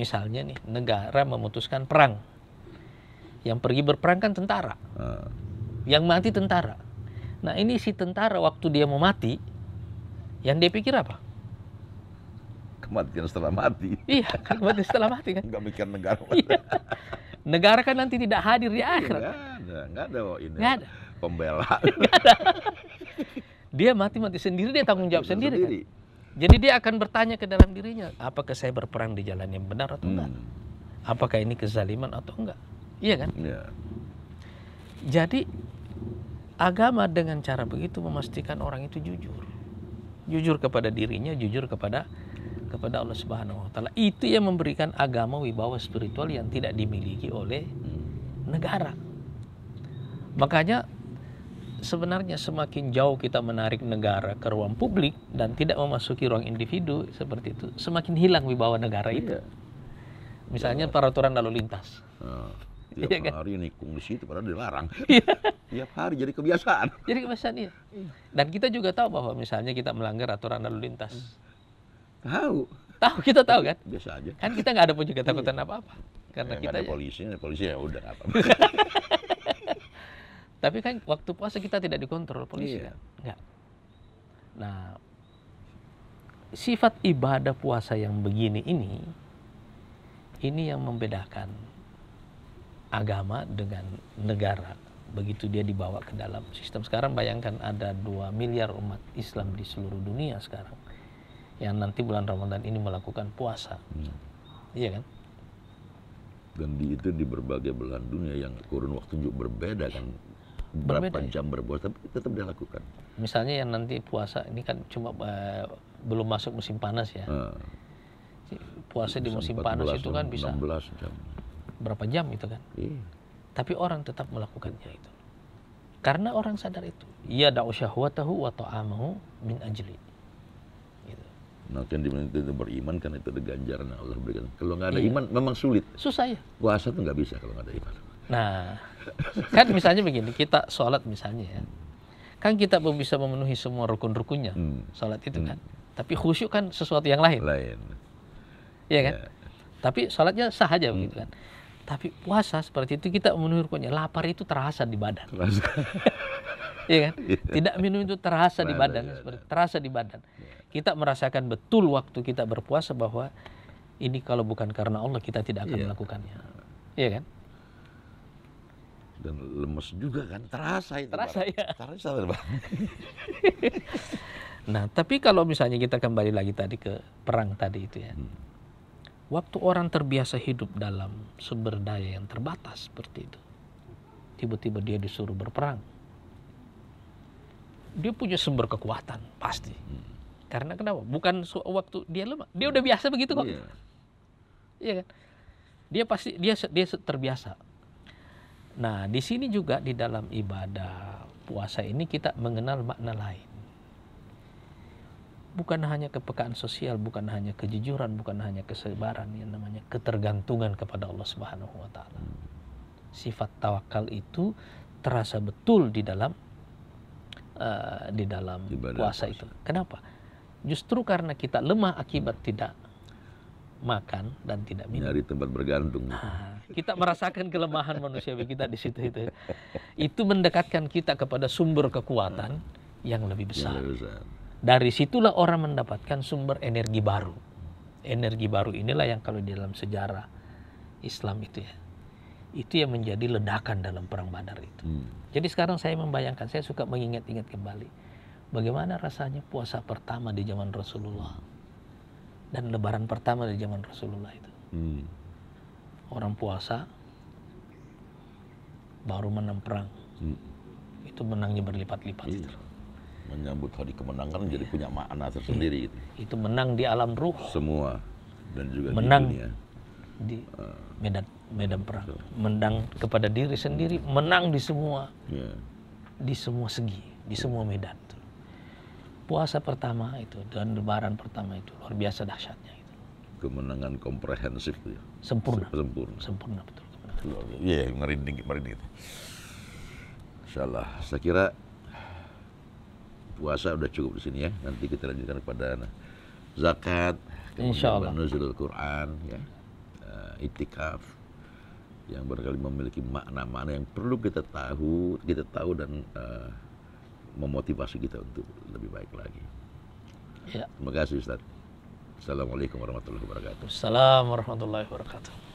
misalnya nih negara memutuskan perang. Yang pergi berperang kan tentara. Ah, Yang mati tentara. Nah ini si tentara waktu dia mau mati, yang dia pikir apa? kematian setelah mati. Iya, mati setelah mati kan. Nggak mikir negara. Iya. Negara kan nanti tidak hadir di Nggak akhirat. ada, nggak ada oh, ini. Nggak ada. Pembela. Dia mati-mati sendiri, dia tanggung jawab sendiri. kan. Jadi dia akan bertanya ke dalam dirinya, apakah saya berperang di jalan yang benar atau enggak? Hmm, Apakah ini kezaliman atau enggak? Iya kan? ya. Jadi agama dengan cara begitu memastikan orang itu jujur. Jujur kepada dirinya, jujur kepada kepada Allah Subhanahu wa taala. Itu yang memberikan agama wibawa spiritual yang tidak dimiliki oleh Hmm. negara. Makanya sebenarnya semakin jauh kita menarik negara ke ruang publik dan tidak memasuki ruang individu seperti itu, semakin hilang wibawa negara itu. Iya. Misalnya peraturan lalu lintas. Ah, Iya tiap kan? hari nikung di situ padahal dilarang. Iya. tiap hari jadi kebiasaan. Jadi kebiasaan iya. Dan kita juga tahu bahwa misalnya kita melanggar aturan lalu lintas. Tahu. Tahu kita tahu kan? Biasa aja. Kan kita nggak ada punya ketakutan apa-apa. Karena Ya, kita ada ya- polisi, polisi ya udah apa-apa. Tapi kan waktu puasa kita tidak dikontrol polisi Iya. kan? Enggak. Nah, sifat ibadah puasa yang begini ini ini yang membedakan agama dengan negara. Begitu dia dibawa ke dalam sistem sekarang bayangkan ada 2 miliar umat Islam di seluruh dunia sekarang yang nanti bulan Ramadan ini melakukan puasa. Hmm. Iya kan? Dan di itu di berbagai belahan dunia yang kurun waktu juga berbeda kan. Berapa Berbeda, ya. jam berpuasa tapi tetap dia lakukan. Misalnya yang nanti puasa ini kan cuma eh, belum masuk musim panas ya. Ah, Puasa di musim 14, panas itu kan bisa 16 jam. berapa jam itu kan. Iya. Tapi orang tetap melakukannya itu. Karena orang sadar itu. Ia da'u syahwatahu wa ta'amahu min ajli. Gitu. Nah, kan itu beriman kan itu ada ganjaran Allah berikan. Kalau nggak ada Iya. iman memang sulit. Susah ya. Puasa tuh nggak bisa kalau nggak ada iman. Nah, kan misalnya begini, kita sholat misalnya ya. Kan kita belum bisa memenuhi semua rukun-rukunnya. Hmm. Sholat itu kan. Tapi khusyuk kan sesuatu yang lain. Lain. Iya kan? Ya. Tapi sholatnya sah aja begitu kan. Tapi puasa seperti itu kita memenuhi rukunnya. Lapar itu terasa di badan. Keras. Iya kan? Tidak minum itu terasa di Terasa, badan, iya, seperti terasa di badan. Kita merasakan betul waktu kita berpuasa bahwa ini kalau bukan karena Allah kita tidak akan Iya. melakukannya. Iya kan? Dan lemes juga kan. Terasa itu. Terasa, ya. Terasa. Nah, tapi kalau misalnya kita kembali lagi tadi ke perang tadi itu ya. Hmm. Waktu orang terbiasa hidup dalam sumber daya yang terbatas seperti itu. Tiba-tiba dia disuruh berperang. Dia punya sumber kekuatan, pasti. Hmm. Karena kenapa? Bukan waktu dia lemah. Dia udah biasa begitu kok. Iya. Iya kan? Dia pasti dia dia terbiasa. Nah, di sini juga di dalam ibadah puasa ini kita mengenal makna lain. Bukan hanya kepekaan sosial, bukan hanya kejujuran, bukan hanya kesabaran yang namanya ketergantungan kepada Allah Subhanahu wa taala. Sifat tawakal itu terasa betul di dalam eh, di dalam Ibadah puasa puasa. itu. Kenapa? Justru karena kita lemah akibat tidak makan dan tidak minum. Nyari tempat bergantung. Nah, kita merasakan kelemahan manusia kita di situ itu. Itu mendekatkan kita kepada sumber kekuatan yang lebih Yang besar. lebih besar. Dari situlah orang mendapatkan sumber energi baru. Energi baru inilah yang kalau di dalam sejarah Islam itu ya, itu yang menjadi ledakan dalam perang Badar itu. Hmm. Jadi sekarang saya membayangkan, saya suka mengingat-ingat kembali bagaimana rasanya puasa pertama di zaman Rasulullah dan Lebaran pertama di zaman Rasulullah itu. Hmm. Orang puasa baru menang perang, Hmm. itu menangnya berlipat-lipat. Iya. itu. Menyambut hari kemenangan jadi punya makna tersendiri itu. Itu menang di alam ruh, Semua dan juga Menang. di dunia. di medan medan perang, menang kepada diri sendiri, menang di semua Ya. di semua segi, di semua medan. Puasa pertama itu dan Lebaran pertama itu luar biasa dahsyatnya itu, Kemenangan komprehensif ya. sempurna, Sempurna. sempurna betul. Iya, merinding, merinding itu. Insyaallah, saya kira puasa udah cukup di sini ya. Nanti kita lanjutkan kepada zakat, Insyaallah. nuzul Quran ya. itikaf yang barangkali memiliki makna-makna yang perlu kita tahu, kita tahu dan uh, memotivasi kita untuk lebih baik lagi. Ya. Terima kasih Ustaz. Assalamualaikum warahmatullahi wabarakatuh. Assalamualaikum warahmatullahi wabarakatuh.